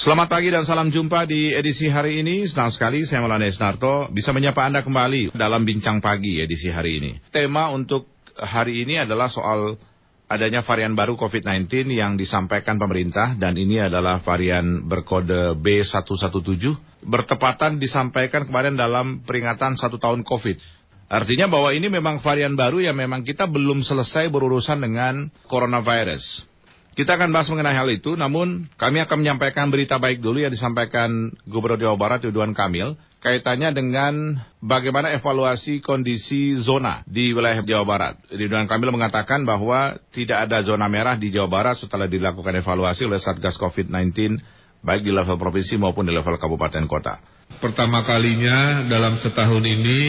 Selamat pagi dan salam jumpa di edisi hari ini. Senang sekali saya Maulana Esnarto bisa menyapa Anda kembali dalam Bincang Pagi edisi hari ini. Tema untuk hari ini adalah soal adanya varian baru COVID-19 yang disampaikan pemerintah dan ini adalah varian berkode B117 bertepatan disampaikan kemarin dalam peringatan satu tahun COVID. Artinya bahwa ini memang varian baru yang memang kita belum selesai berurusan dengan coronavirus. Kita akan bahas mengenai hal itu, namun kami akan menyampaikan berita baik dulu yang disampaikan Gubernur Jawa Barat Ridwan Kamil kaitannya dengan bagaimana evaluasi kondisi zona di wilayah Jawa Barat. Ridwan Kamil mengatakan bahwa tidak ada zona merah di Jawa Barat setelah dilakukan evaluasi oleh Satgas COVID-19 baik di level provinsi maupun di level kabupaten kota. Pertama kalinya dalam setahun ini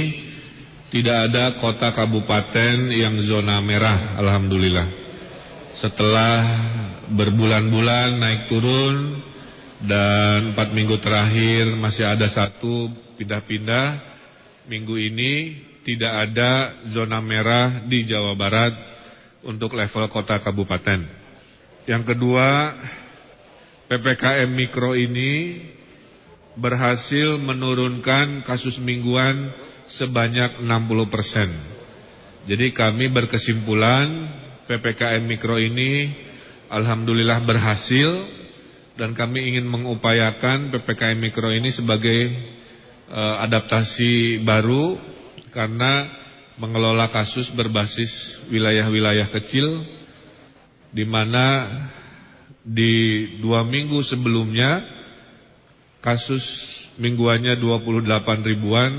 tidak ada kota kabupaten yang zona merah, Alhamdulillah setelah berbulan-bulan naik turun dan empat minggu terakhir masih ada satu pindah-pindah minggu ini tidak ada zona merah di Jawa Barat untuk level kota kabupaten. Yang kedua PPKM Mikro ini berhasil menurunkan kasus mingguan sebanyak 60% jadi kami berkesimpulan PPKM Mikro ini Alhamdulillah berhasil dan kami ingin mengupayakan PPKM Mikro ini sebagai uh, adaptasi baru karena mengelola kasus berbasis wilayah-wilayah kecil di mana di dua minggu sebelumnya kasus mingguannya 28 ribuan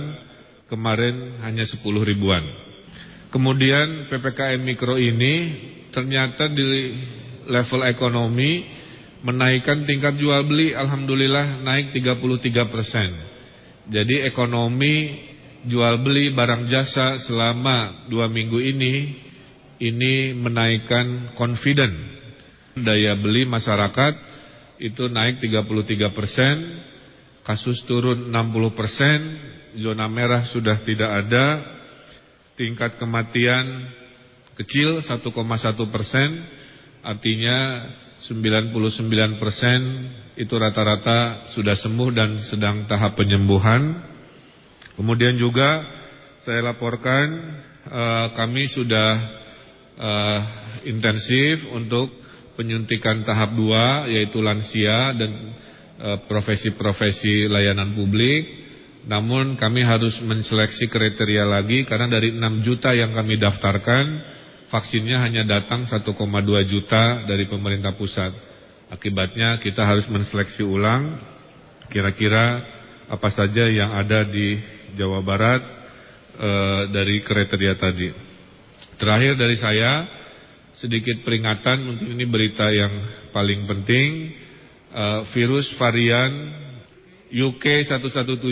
kemarin hanya 10 ribuan Kemudian PPKM Mikro ini ternyata di level ekonomi menaikkan tingkat jual beli Alhamdulillah naik 33 persen. Jadi ekonomi jual beli barang jasa selama dua minggu ini ini menaikkan confident daya beli masyarakat itu naik 33 persen, kasus turun 60 persen, zona merah sudah tidak ada, tingkat kematian kecil 1,1 persen, artinya 99 persen itu rata-rata sudah sembuh dan sedang tahap penyembuhan. Kemudian juga saya laporkan eh, kami sudah eh, intensif untuk penyuntikan tahap 2 yaitu lansia dan eh, profesi-profesi layanan publik namun kami harus menseleksi kriteria lagi karena dari 6 juta yang kami daftarkan vaksinnya hanya datang 1,2 juta dari pemerintah pusat. Akibatnya kita harus menseleksi ulang kira-kira apa saja yang ada di Jawa Barat e, dari kriteria tadi. Terakhir dari saya sedikit peringatan mungkin ini berita yang paling penting e, virus varian UK 117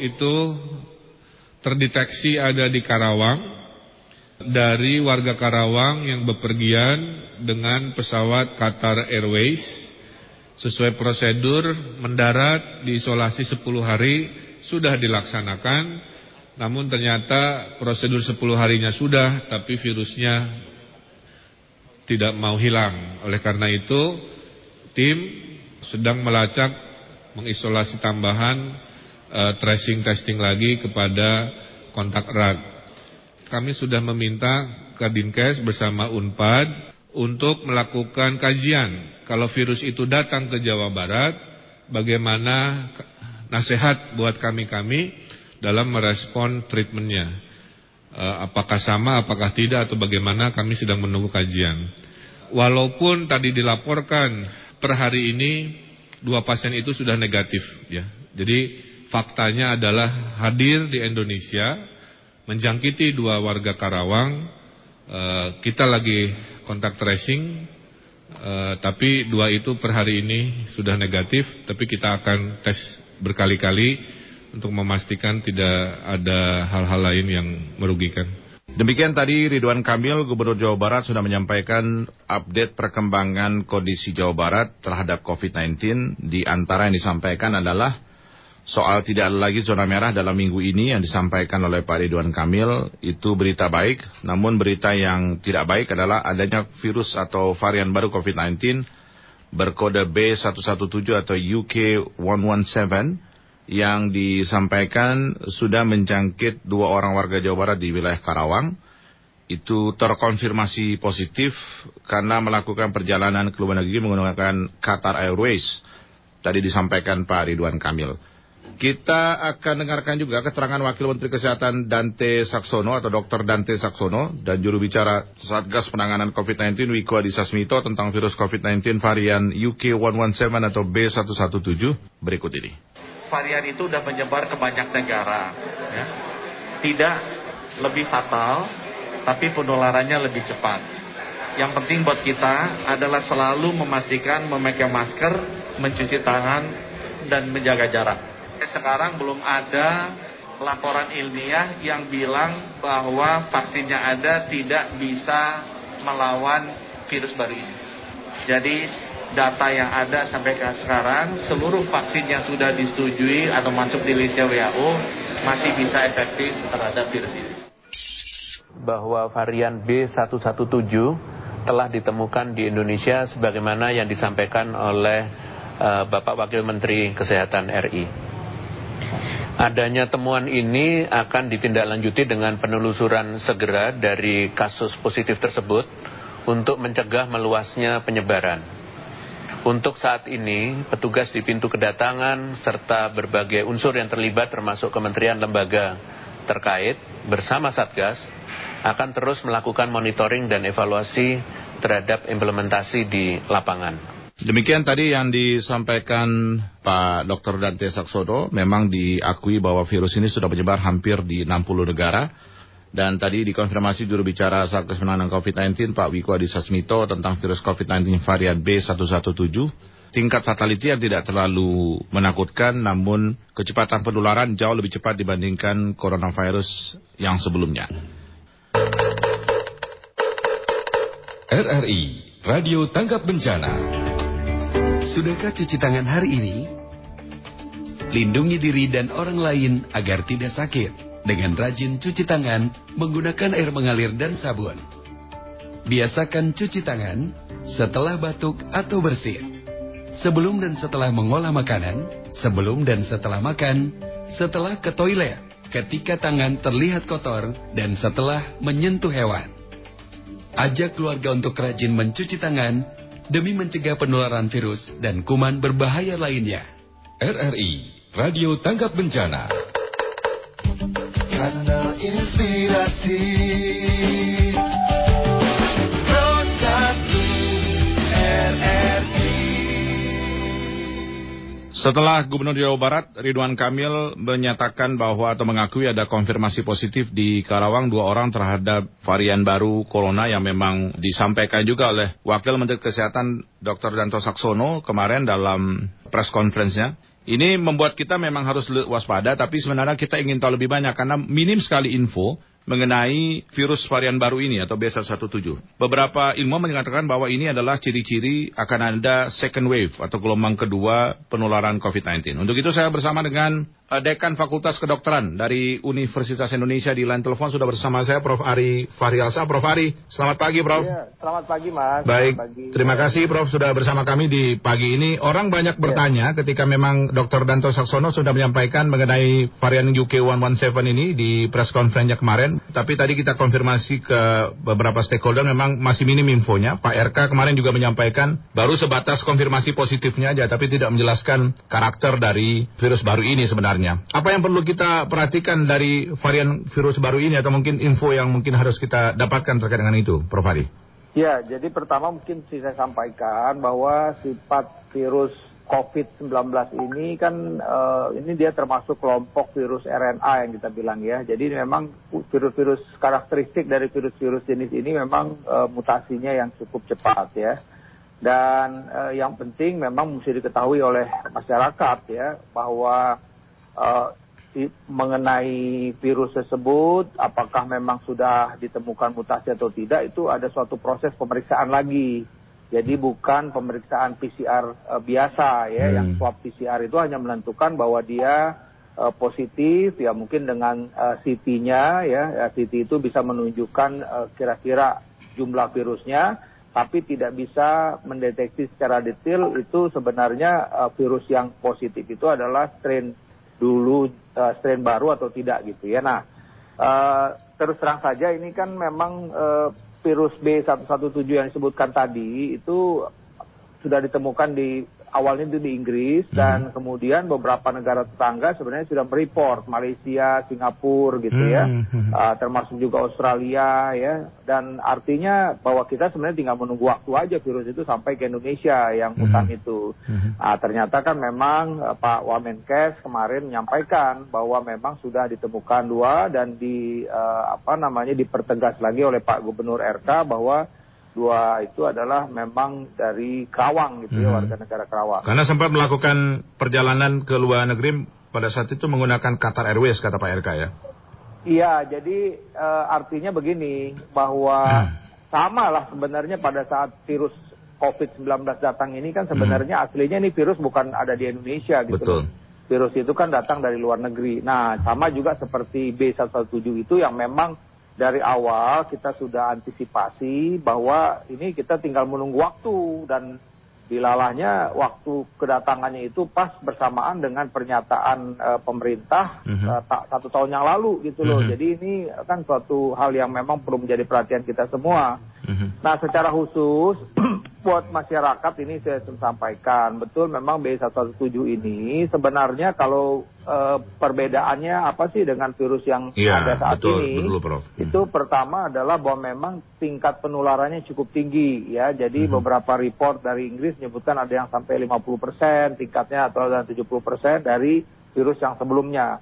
itu terdeteksi ada di Karawang dari warga Karawang yang bepergian dengan pesawat Qatar Airways. Sesuai prosedur mendarat diisolasi 10 hari sudah dilaksanakan namun ternyata prosedur 10 harinya sudah tapi virusnya tidak mau hilang. Oleh karena itu tim sedang melacak mengisolasi tambahan uh, tracing testing lagi kepada kontak erat. Kami sudah meminta ke Dinkes bersama Unpad untuk melakukan kajian kalau virus itu datang ke Jawa Barat bagaimana nasihat buat kami-kami dalam merespon treatmentnya. Uh, apakah sama, apakah tidak atau bagaimana kami sedang menunggu kajian. Walaupun tadi dilaporkan per hari ini dua pasien itu sudah negatif ya. Jadi faktanya adalah hadir di Indonesia menjangkiti dua warga Karawang. E, kita lagi kontak tracing e, tapi dua itu per hari ini sudah negatif tapi kita akan tes berkali-kali untuk memastikan tidak ada hal-hal lain yang merugikan. Demikian tadi Ridwan Kamil, Gubernur Jawa Barat sudah menyampaikan update perkembangan kondisi Jawa Barat terhadap COVID-19. Di antara yang disampaikan adalah soal tidak ada lagi zona merah dalam minggu ini yang disampaikan oleh Pak Ridwan Kamil. Itu berita baik, namun berita yang tidak baik adalah adanya virus atau varian baru COVID-19 berkode B117 atau UK117 yang disampaikan sudah menjangkit dua orang warga Jawa Barat di wilayah Karawang. Itu terkonfirmasi positif karena melakukan perjalanan ke luar negeri menggunakan Qatar Airways. Tadi disampaikan Pak Ridwan Kamil. Kita akan dengarkan juga keterangan Wakil Menteri Kesehatan Dante Saksono atau Dr. Dante Saksono dan juru bicara Satgas Penanganan COVID-19 Wiko Adhisa Smito tentang virus COVID-19 varian UK117 atau B117 berikut ini. Varian itu sudah menyebar ke banyak negara. Ya. Tidak lebih fatal, tapi penularannya lebih cepat. Yang penting buat kita adalah selalu memastikan memakai masker, mencuci tangan, dan menjaga jarak sekarang belum ada laporan ilmiah yang bilang bahwa vaksinnya ada tidak bisa melawan virus baru ini. Jadi data yang ada sampai ke sekarang seluruh vaksin yang sudah disetujui atau masuk di list WHO masih bisa efektif terhadap virus ini. Bahwa varian B117 telah ditemukan di Indonesia sebagaimana yang disampaikan oleh uh, Bapak Wakil Menteri Kesehatan RI. Adanya temuan ini akan ditindaklanjuti dengan penelusuran segera dari kasus positif tersebut untuk mencegah meluasnya penyebaran. Untuk saat ini, petugas di pintu kedatangan serta berbagai unsur yang terlibat termasuk kementerian lembaga terkait bersama Satgas akan terus melakukan monitoring dan evaluasi terhadap implementasi di lapangan. Demikian tadi yang disampaikan Pak Dr. Dante Saksodo, memang diakui bahwa virus ini sudah menyebar hampir di 60 negara. Dan tadi dikonfirmasi juru bicara Satgas Penanganan COVID-19 Pak Wiko Adhisa-Smito tentang virus COVID-19 varian B117. Tingkat fatality yang tidak terlalu menakutkan, namun kecepatan penularan jauh lebih cepat dibandingkan coronavirus yang sebelumnya. RRI Radio Tanggap Bencana Sudahkah cuci tangan hari ini? Lindungi diri dan orang lain agar tidak sakit dengan rajin cuci tangan menggunakan air mengalir dan sabun. Biasakan cuci tangan setelah batuk atau bersin. Sebelum dan setelah mengolah makanan, sebelum dan setelah makan, setelah ke toilet, ketika tangan terlihat kotor, dan setelah menyentuh hewan. Ajak keluarga untuk rajin mencuci tangan demi mencegah penularan virus dan kuman berbahaya lainnya. RRI Radio Tanggap Bencana. Setelah Gubernur Jawa Barat Ridwan Kamil menyatakan bahwa atau mengakui ada konfirmasi positif di Karawang dua orang terhadap varian baru corona yang memang disampaikan juga oleh Wakil Menteri Kesehatan Dr. Danto Saksono kemarin dalam press conference-nya. Ini membuat kita memang harus waspada, tapi sebenarnya kita ingin tahu lebih banyak karena minim sekali info mengenai virus varian baru ini atau B117. Beberapa ilmuwan mengatakan bahwa ini adalah ciri-ciri akan ada second wave atau gelombang kedua penularan COVID-19. Untuk itu saya bersama dengan Dekan Fakultas Kedokteran dari Universitas Indonesia di line telepon sudah bersama saya Prof. Ari Fahrialsa. Prof. Ari, selamat pagi Prof. Ya, selamat pagi Mas. Baik, pagi. terima kasih Prof. sudah bersama kami di pagi ini. Orang banyak bertanya ya. ketika memang Dr. Danto Saksono sudah menyampaikan mengenai varian UK117 ini di press conference kemarin. Tapi tadi kita konfirmasi ke beberapa stakeholder memang masih minim infonya. Pak RK kemarin juga menyampaikan baru sebatas konfirmasi positifnya aja tapi tidak menjelaskan karakter dari virus baru ini sebenarnya sebenarnya. Apa yang perlu kita perhatikan dari varian virus baru ini atau mungkin info yang mungkin harus kita dapatkan terkait dengan itu, Prof. Ari? Ya, jadi pertama mungkin saya sampaikan bahwa sifat virus COVID-19 ini kan uh, ini dia termasuk kelompok virus RNA yang kita bilang ya. Jadi memang virus-virus karakteristik dari virus-virus jenis ini memang uh, mutasinya yang cukup cepat ya. Dan uh, yang penting memang mesti diketahui oleh masyarakat ya bahwa mengenai virus tersebut, apakah memang sudah ditemukan mutasi atau tidak, itu ada suatu proses pemeriksaan lagi. Jadi bukan pemeriksaan PCR uh, eh, biasa ya, hmm. yang swab PCR itu hanya menentukan bahwa dia uh, positif, ya mungkin dengan uh, CT-nya ya, ya CT itu bisa menunjukkan kira-kira uh, jumlah virusnya. tapi tidak bisa mendeteksi secara detail itu sebenarnya uh, virus yang positif itu adalah strain dulu uh, strain baru atau tidak gitu ya. Nah, uh, terus terang saja ini kan memang uh, virus B117 yang disebutkan tadi itu sudah ditemukan di awalnya itu di Inggris hmm. dan kemudian beberapa negara tetangga sebenarnya sudah mereport Malaysia, Singapura gitu ya, uh, termasuk juga Australia ya dan artinya bahwa kita sebenarnya tinggal menunggu waktu aja virus itu sampai ke Indonesia yang mutan hmm. itu. Hmm. Uh, ternyata kan memang uh, Pak Wamenkes kemarin menyampaikan bahwa memang sudah ditemukan dua dan di uh, apa namanya dipertegas lagi oleh Pak Gubernur RK bahwa dua itu adalah memang dari Kerawang gitu ya, hmm. warga negara Kerawang. Karena sempat melakukan perjalanan ke luar negeri pada saat itu menggunakan Qatar Airways kata Pak RK ya. Iya, jadi uh, artinya begini bahwa hmm. sama lah sebenarnya pada saat virus COVID-19 datang ini kan sebenarnya hmm. aslinya ini virus bukan ada di Indonesia gitu. Betul. Virus itu kan datang dari luar negeri. Nah, sama juga seperti B117 itu yang memang dari awal kita sudah antisipasi bahwa ini kita tinggal menunggu waktu dan dilalahnya waktu kedatangannya itu pas bersamaan dengan pernyataan uh, pemerintah mm -hmm. uh, satu tahun yang lalu gitu loh. Mm -hmm. Jadi ini kan suatu hal yang memang perlu menjadi perhatian kita semua. Mm -hmm. Nah, secara khusus buat masyarakat ini saya sampaikan betul memang B117 ini sebenarnya kalau uh, perbedaannya apa sih dengan virus yang ya, ada saat betul, ini betul, Prof. Hmm. itu pertama adalah bahwa memang tingkat penularannya cukup tinggi ya jadi hmm. beberapa report dari Inggris menyebutkan ada yang sampai 50% tingkatnya atau ada 70% dari virus yang sebelumnya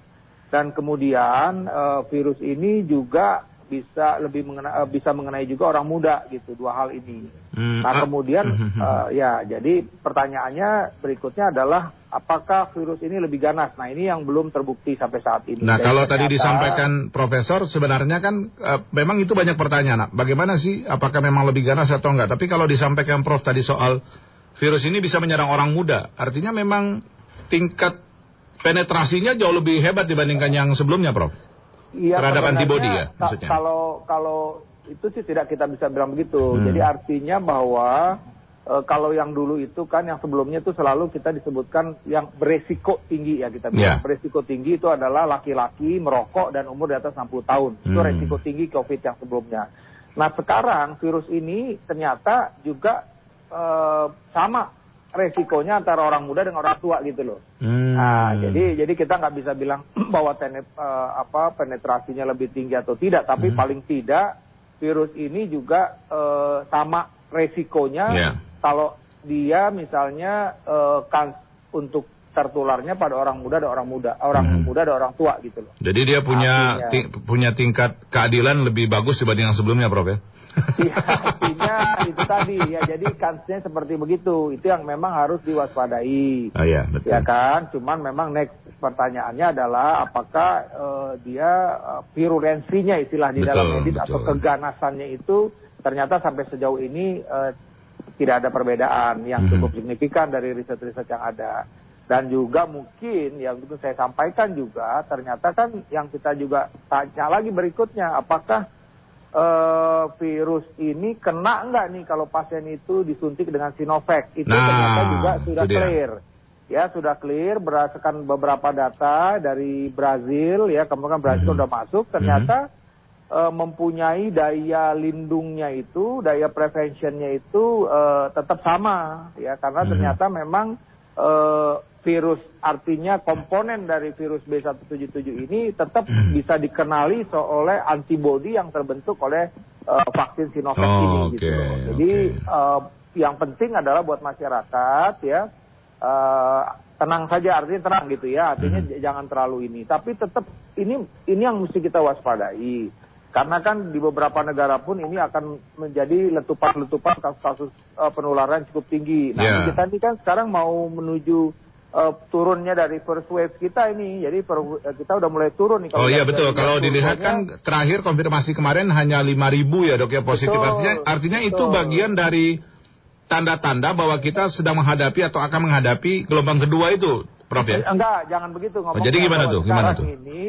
dan kemudian uh, virus ini juga bisa lebih mengena, uh, bisa mengenai juga orang muda gitu dua hal ini. Hmm, nah ah, kemudian uh, ya jadi pertanyaannya berikutnya adalah apakah virus ini lebih ganas? Nah ini yang belum terbukti sampai saat ini. Nah kalau ternyata, tadi disampaikan Profesor sebenarnya kan uh, memang itu banyak pertanyaan. Nah, bagaimana sih apakah memang lebih ganas atau enggak? Tapi kalau disampaikan Prof tadi soal virus ini bisa menyerang orang muda, artinya memang tingkat penetrasinya jauh lebih hebat dibandingkan yang sebelumnya, Prof. Iya, terhadap antibody ya maksudnya. Kalau kalau itu sih tidak kita bisa bilang begitu. Hmm. Jadi artinya bahwa e, kalau yang dulu itu kan yang sebelumnya itu selalu kita disebutkan yang beresiko tinggi ya kita bilang. Yeah. Beresiko tinggi itu adalah laki-laki merokok dan umur di atas 60 tahun. Hmm. Itu resiko tinggi COVID yang sebelumnya. Nah sekarang virus ini ternyata juga e, sama resikonya antara orang muda dengan orang tua gitu loh. Hmm. Nah, jadi jadi kita nggak bisa bilang bahwa tenet, uh, apa penetrasinya lebih tinggi atau tidak, tapi hmm. paling tidak virus ini juga uh, sama resikonya yeah. kalau dia misalnya uh, kan untuk tertularnya pada orang muda dan orang muda, orang hmm. muda dan orang tua gitu loh. Jadi dia punya ting punya tingkat keadilan lebih bagus dibanding yang sebelumnya, Prof ya? Iya, artinya itu tadi ya. Jadi kansnya seperti begitu. Itu yang memang harus diwaspadai. Oh iya, betul. Ya kan? Cuman memang next pertanyaannya adalah apakah uh, dia uh, virulensinya istilah di betul, dalam medis betul. atau keganasannya itu ternyata sampai sejauh ini uh, tidak ada perbedaan yang mhm. cukup -hmm. signifikan dari riset-riset yang ada dan juga mungkin yang itu saya sampaikan juga ternyata kan yang kita juga tanya lagi berikutnya apakah uh, virus ini kena nggak nih kalau pasien itu disuntik dengan Sinovac itu nah, ternyata juga sudah clear ya sudah clear berdasarkan beberapa data dari Brazil ya kemudian Brazil mm -hmm. masuk ternyata mm -hmm. uh, mempunyai daya lindungnya itu daya preventionnya itu uh, tetap sama ya karena mm -hmm. ternyata memang uh, virus artinya komponen dari virus B177 ini tetap hmm. bisa dikenali oleh antibodi yang terbentuk oleh uh, vaksin Sinovac oh, ini okay, gitu. Jadi okay. uh, yang penting adalah buat masyarakat ya uh, tenang saja artinya tenang gitu ya artinya hmm. jangan terlalu ini tapi tetap ini ini yang mesti kita waspadai karena kan di beberapa negara pun ini akan menjadi letupan-letupan kasus-kasus uh, penularan cukup tinggi. Nah, yeah. kita ini kan sekarang mau menuju turunnya dari first wave kita ini. Jadi per, uh, kita udah mulai turun nih. Kalau oh iya betul. Kalau dilihat kan terakhir konfirmasi kemarin hanya 5.000 ya dok ya positif. Betul, artinya, artinya betul. itu bagian dari tanda-tanda bahwa kita sedang menghadapi atau akan menghadapi gelombang kedua itu, Prof ya? Enggak, jangan begitu ngomong. Oh, jadi gimana tuh? Gimana tuh? Ini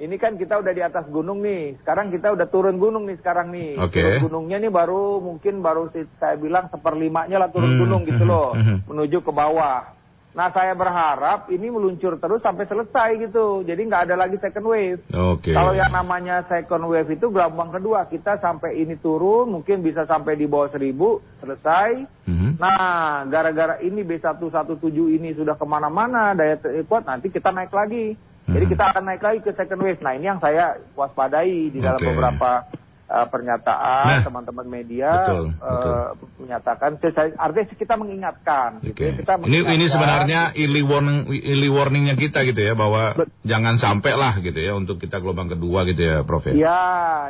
ini kan kita udah di atas gunung nih. Sekarang kita udah turun gunung nih sekarang nih. Oke. Turun gunungnya nih baru mungkin baru saya bilang seperlimanya lah turun Hmm, gunung gitu hmm, loh, hmm. menuju ke bawah. Nah saya berharap ini meluncur terus sampai selesai gitu. Jadi nggak ada lagi second wave. Oke. Kalau yang namanya second wave itu gelombang kedua kita sampai ini turun mungkin bisa sampai di bawah seribu selesai. Mhm. Nah gara-gara ini B117 ini sudah ke mana-mana daya kuat nanti kita naik lagi. Jadi Mhm. kita akan naik lagi ke second wave. Nah ini yang saya waspadai di dalam Oke. beberapa uh, pernyataan Nah, teman-teman media betul, uh, menyatakan. Saya- Artinya kita mengingatkan. gitu Oke. ya. Kita Ini ini mengingatkan. sebenarnya early warning early warningnya kita gitu ya bahwa Bet- jangan sampai lah gitu ya untuk kita gelombang kedua gitu ya Prof ya. Iya,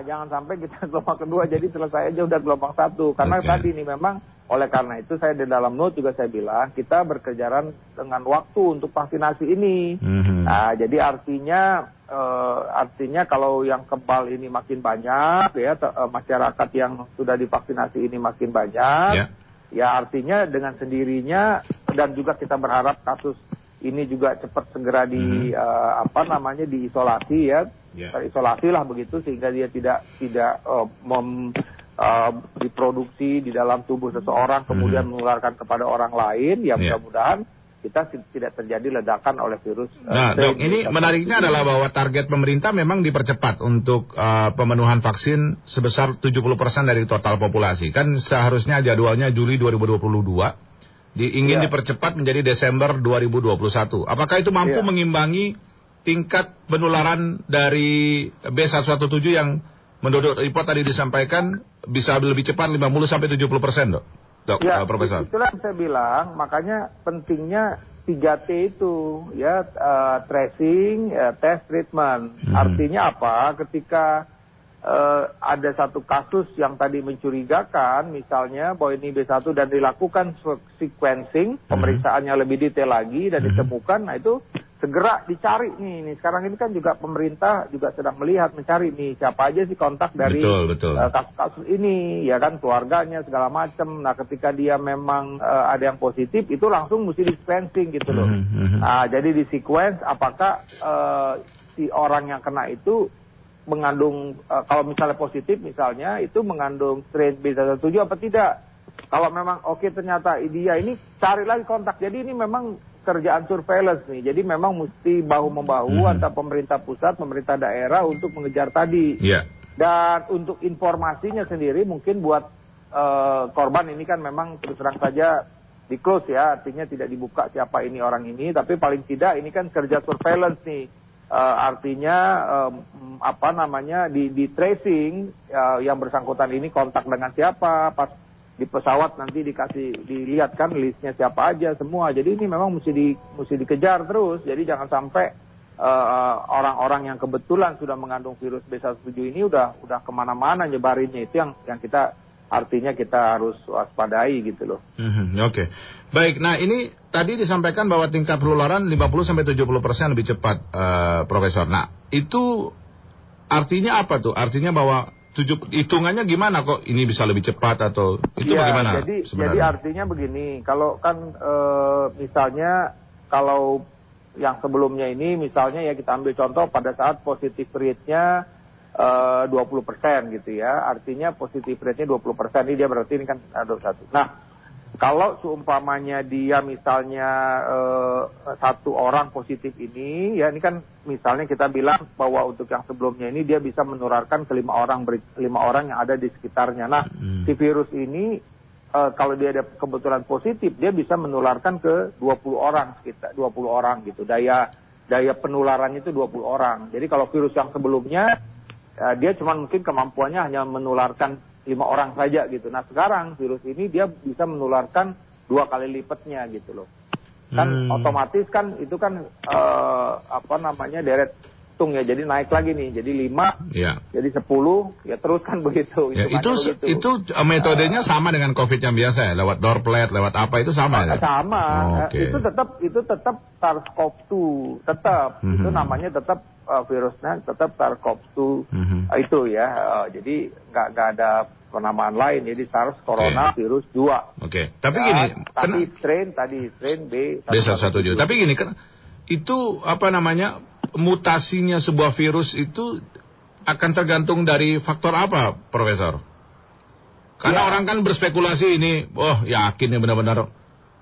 jangan sampai kita gelombang kedua jadi selesai aja udah gelombang satu. Karena Oke. tadi ini memang oleh karena itu saya di dalam note juga saya bilang kita berkejaran dengan waktu untuk vaksinasi ini. Mhm. Nah, jadi artinya eh, artinya kalau yang kebal ini makin banyak ya eh, masyarakat yang sudah divaksinasi ini makin banyak. Ya. Ya artinya dengan sendirinya dan juga kita berharap kasus ini juga cepat segera di eh, apa namanya diisolasi ya Ya. terisolasi lah begitu sehingga dia tidak tidak eh, mem, eh, diproduksi di dalam tubuh seseorang kemudian menularkan kepada orang lain ya Ya. mudah-mudahan kita ti- tidak terjadi ledakan oleh virus. eh, Nah, dok, ini B117. menariknya adalah bahwa target pemerintah memang dipercepat untuk uh, pemenuhan vaksin sebesar 70% dari total populasi. Kan seharusnya jadwalnya Juli 2022, diingin Iya. dipercepat menjadi Desember 2021. Apakah itu mampu Iya. mengimbangi tingkat penularan dari B117 yang menurut report tadi disampaikan bisa lebih cepat 50 sampai 70%, Dok? Dok, Ya, uh, Profesor. itulah yang saya bilang, makanya pentingnya 3T itu, ya, eh, tracing, ya, test, treatment. Mhm. Artinya apa? Ketika eh, ada satu kasus yang tadi mencurigakan, misalnya bahwa ini B1 dan dilakukan se- sequencing, pemeriksaannya lebih detail lagi dan Mhm. ditemukan, nah itu segera dicari nih. nih. Sekarang ini kan juga pemerintah juga sedang melihat, mencari nih siapa aja sih kontak dari Betul, betul. eh, kasus-kasus ini ya kan keluarganya segala macam. Nah ketika dia memang eh, ada yang positif itu langsung mesti di sequencing gitu loh. Mhm, mhm. Nah jadi di sequence apakah eh, si orang yang kena itu mengandung eh, kalau misalnya positif misalnya itu mengandung strain B117 apa tidak? Kalau memang oke ternyata dia ini cari lagi kontak. Jadi ini memang kerjaan surveillance nih. Jadi memang mesti bahu membahu Mhm. antara pemerintah pusat, pemerintah daerah untuk mengejar tadi. Iya. Dan untuk informasinya sendiri mungkin buat eh, korban ini kan memang terus terang saja di close ya, artinya tidak dibuka siapa ini orang ini, tapi paling tidak ini kan kerja surveillance nih. Eh, artinya em, apa namanya di, di tracing eh, yang bersangkutan ini kontak dengan siapa, pas di pesawat nanti dikasih dilihat kan listnya siapa aja semua. Jadi ini memang mesti di mesti dikejar terus. Jadi jangan sampai eh, orang-orang yang kebetulan sudah mengandung virus B17 ini udah udah ke mana-mana nyebarinnya itu yang yang kita artinya kita harus waspadai gitu loh. Mhm, Oke, baik. Nah ini tadi disampaikan bahwa tingkat penularan 50 sampai 70 persen lebih cepat, eh, Profesor. Nah itu artinya apa tuh? Artinya bahwa tujuh, hitungannya gimana kok ini bisa lebih cepat atau itu Iya, bagaimana Jadi jadi artinya begini, kalau kan eh, misalnya kalau yang sebelumnya ini misalnya ya kita ambil contoh pada saat positif rate-nya eh, 20% gitu ya. Artinya positif rate-nya 20%. Ini dia berarti ini kan eh, 21. Nah, kalau seumpamanya dia misalnya eh, satu orang positif ini, ya ini kan misalnya kita bilang bahwa untuk yang sebelumnya ini dia bisa menularkan ke lima orang lima orang yang ada di sekitarnya. Nah, Hmm. si virus ini eh, kalau dia ada kebetulan positif, dia bisa menularkan ke 20 orang sekitar 20 orang gitu. Daya daya penularannya itu 20 orang. Jadi kalau virus yang sebelumnya eh, dia cuma mungkin kemampuannya hanya menularkan lima orang saja gitu. Nah sekarang virus ini dia bisa menularkan dua kali lipatnya gitu loh. Kan Hmm. otomatis kan itu kan eh, apa namanya deret tung ya. Jadi naik lagi nih. Jadi lima Ya. jadi sepuluh ya terus kan begitu. Ya, itu begitu. itu eh, metodenya sama dengan COVID yang biasa ya, lewat droplet, lewat apa itu sama ya? sama Oh, Oke. itu tetap itu tetap SARS-CoV-2 tetap Mhm. itu namanya tetap virusnya tetap SARS-CoV-2 Mhm. Eh, itu ya Eh, jadi nggak nggak ada penamaan lain jadi SARS corona virus 2 Oke, tapi Ya, gini, tadi kena- strain tadi strain B B117. Tapi gini kan itu apa namanya mutasinya sebuah virus itu akan tergantung dari faktor apa, Profesor? Karena Ya. orang kan berspekulasi ini, oh yakin nih benar-benar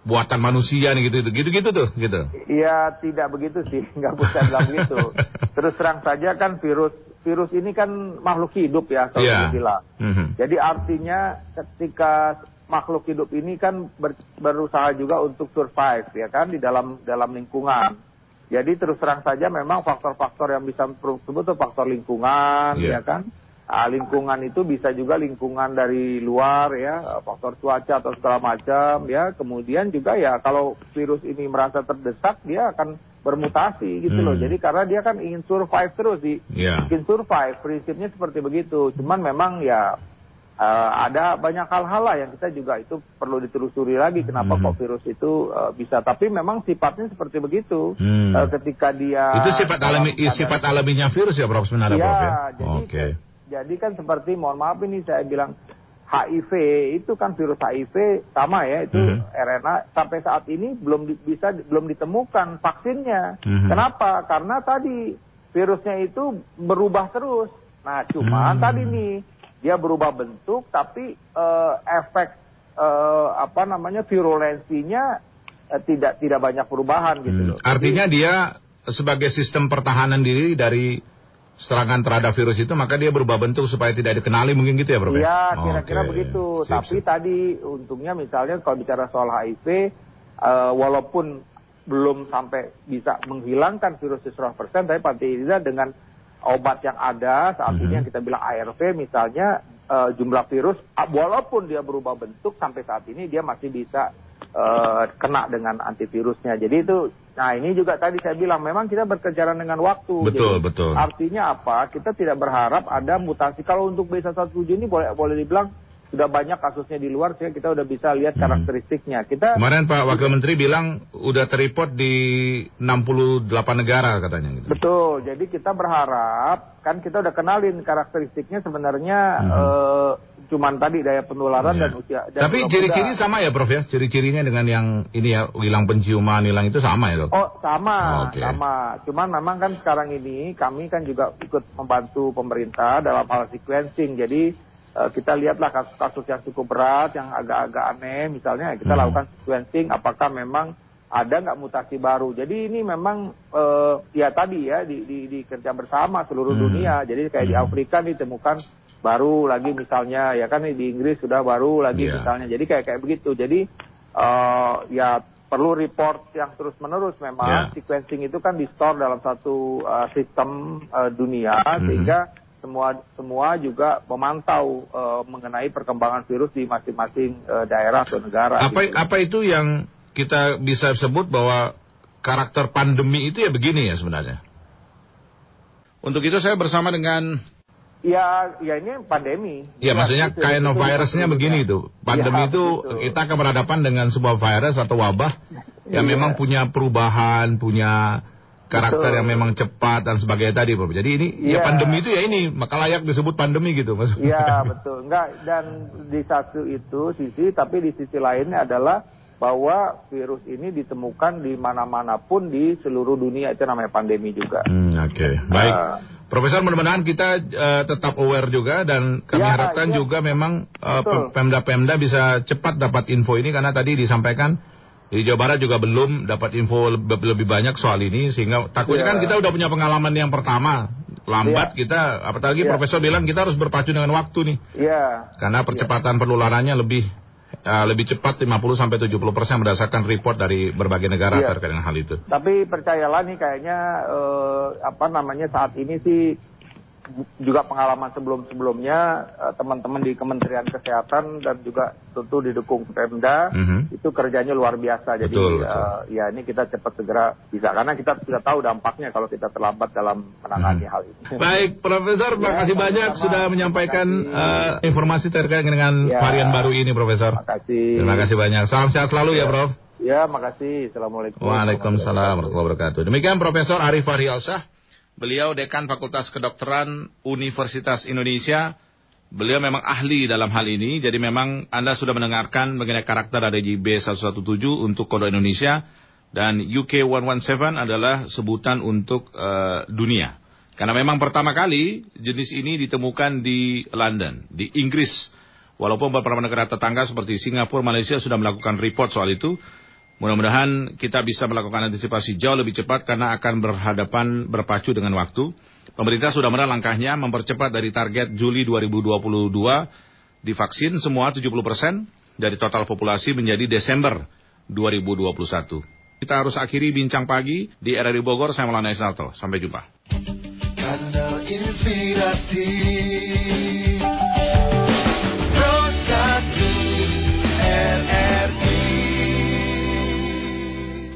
buatan manusia nih gitu gitu gitu tuh gitu. Ya tidak begitu sih, nggak bisa bilang begitu. Terus terang saja kan virus virus ini kan makhluk hidup ya kalau Iya. kita bilang. Mhm. Jadi artinya ketika makhluk hidup ini kan ber- berusaha juga untuk survive ya kan di dalam dalam lingkungan. Jadi terus terang saja memang faktor-faktor yang bisa tersebut itu faktor lingkungan Iya. ya kan. Ah, lingkungan itu bisa juga lingkungan dari luar ya, faktor cuaca atau segala macam ya. Kemudian juga ya kalau virus ini merasa terdesak dia akan bermutasi gitu loh. Hmm. Jadi karena dia kan ingin survive terus di Iya. bikin survive prinsipnya seperti begitu. Cuman memang ya eh, ada banyak hal-hal lah yang kita juga itu perlu ditelusuri lagi kenapa Hmm. kok virus itu eh, bisa. Tapi memang sifatnya seperti begitu. Hmm. Eh, ketika dia itu sifat alami sifat alaminya virus ya, Prof sebenarnya, Iya, Prof ya. jadi Oke. Jadi kan seperti mohon maaf ini saya bilang HIV itu kan virus HIV sama ya itu Mhm. RNA sampai saat ini belum di- bisa belum ditemukan vaksinnya. Mhm. Kenapa? Karena tadi virusnya itu berubah terus. Nah, cuman Hmm. tadi nih dia berubah bentuk tapi eh, efek eh, apa namanya virulensinya eh, tidak tidak banyak perubahan gitu Hmm. loh. Artinya dia sebagai sistem pertahanan diri dari serangan terhadap virus itu maka dia berubah bentuk supaya tidak dikenali mungkin gitu ya, Prof? Iya, kira-kira Oke. begitu. Sip, Tapi sip. tadi untungnya misalnya kalau bicara soal HIV, eh, walaupun belum sampai bisa menghilangkan virus 100%, tapi paling tidak dengan obat yang ada saat ini Mhm. yang kita bilang ARV misalnya eh, jumlah virus ah, walaupun dia berubah bentuk sampai saat ini dia masih bisa eh, kena dengan antivirusnya. Jadi itu, nah ini juga tadi saya bilang memang kita berkejaran dengan waktu. Betul, Jadi, betul. Artinya apa? Kita tidak berharap ada mutasi. Kalau untuk B117 ini boleh boleh dibilang sudah banyak kasusnya di luar sehingga kita udah bisa lihat Hmm. karakteristiknya. Kita Kemarin Pak Wakil Menteri bilang udah terreport di 68 negara katanya gitu. betul. Jadi kita berharap kan kita udah kenalin karakteristiknya sebenarnya Mhm. eh, cuman tadi daya penularan Iya. dan usia. dan Tapi ciri-ciri sama ya, Prof ya? Ciri-cirinya dengan yang ini ya, hilang penciuman, hilang itu sama ya, Dok? Oh sama, Oke. sama. Cuman memang kan sekarang ini kami kan juga ikut membantu pemerintah dalam hal sequencing. Jadi kita lihatlah kasus-kasus yang cukup berat, yang agak-agak aneh, misalnya kita Hmm. lakukan sequencing. Apakah memang ada nggak mutasi baru? Jadi ini memang eh, ya tadi ya di, di, di kerja bersama seluruh Hmm. dunia. Jadi kayak di Hmm. Afrika ditemukan baru lagi misalnya ya kan di Inggris sudah baru lagi Iya. misalnya. Jadi kayak kayak begitu. Jadi eh, ya perlu report yang terus menerus memang Ya. sequencing itu kan di store dalam satu uh, sistem uh, dunia Mhm. sehingga semua semua juga memantau uh, mengenai perkembangan virus di masing-masing uh, daerah atau negara. Apa gitu. apa itu yang kita bisa sebut bahwa karakter pandemi itu ya begini ya sebenarnya? Untuk itu saya bersama dengan Ya, ya ini pandemi. Ya, maksudnya itu- kind of virusnya itu- begini ya. itu. Pandemi Ya, itu kita akan berhadapan dengan sebuah virus atau wabah yang Iya. memang punya perubahan, punya karakter Betul. yang memang cepat dan sebagainya tadi, Prof. Jadi ini ya Iya. pandemi itu ya ini, maka layak disebut pandemi gitu, Mas. Iya betul. Enggak dan di satu itu sisi, tapi di sisi lainnya adalah bahwa virus ini ditemukan di mana-mana pun di seluruh dunia itu namanya pandemi juga. Hmm, Oke, baik. Ah. Profesor, mudah-mudahan kita eh, tetap aware juga dan kami Ya, harapkan iya. juga memang eh, Betul. Pemda-Pemda bisa cepat dapat info ini karena tadi disampaikan di Jawa Barat juga belum dapat info lebih, banyak soal ini sehingga takutnya Iya. kan kita udah punya pengalaman yang pertama lambat Iya. kita apalagi Iya. Profesor bilang kita harus berpacu dengan waktu nih Iya. karena percepatan penularannya lebih eh, lebih cepat 50 sampai 70 persen berdasarkan report dari berbagai negara Iya. terkait dengan hal itu. Tapi percayalah nih kayaknya eh, apa namanya saat ini sih juga pengalaman sebelum-sebelumnya eh, teman-teman di Kementerian Kesehatan dan juga tentu didukung Pemda Mhm. itu kerjanya luar biasa. Jadi Betul, eh, ya ini kita cepat segera bisa karena kita sudah tahu dampaknya kalau kita terlambat dalam menangani Mhm. hal ini. Baik, Profesor, Ya, makasih sama-sama. banyak sudah menyampaikan Terima kasih. eh, informasi terkait dengan Ya. varian baru ini, Profesor. Terima kasih. Terima kasih banyak. Salam sehat selalu ya, Prof. Ya, makasih. Assalamualaikum. Waalaikumsalam warahmatullahi wabarakatuh. Demikian Profesor Arif Fahrialsah. Beliau Dekan Fakultas Kedokteran Universitas Indonesia. Beliau memang ahli dalam hal ini. Jadi memang Anda sudah mendengarkan mengenai karakter dari B117 untuk kode Indonesia. Dan UK117 adalah sebutan untuk uh, dunia. Karena memang pertama kali jenis ini ditemukan di London, di Inggris. Walaupun beberapa negara tetangga seperti Singapura, Malaysia sudah melakukan report soal itu. Mudah-mudahan kita bisa melakukan antisipasi jauh lebih cepat karena akan berhadapan berpacu dengan waktu. Pemerintah sudah menerang langkahnya mempercepat dari target Juli 2022 divaksin semua 70% dari total populasi menjadi Desember 2021. Kita harus akhiri bincang pagi di RRI Bogor. Saya Maulana Isnalto. Sampai jumpa.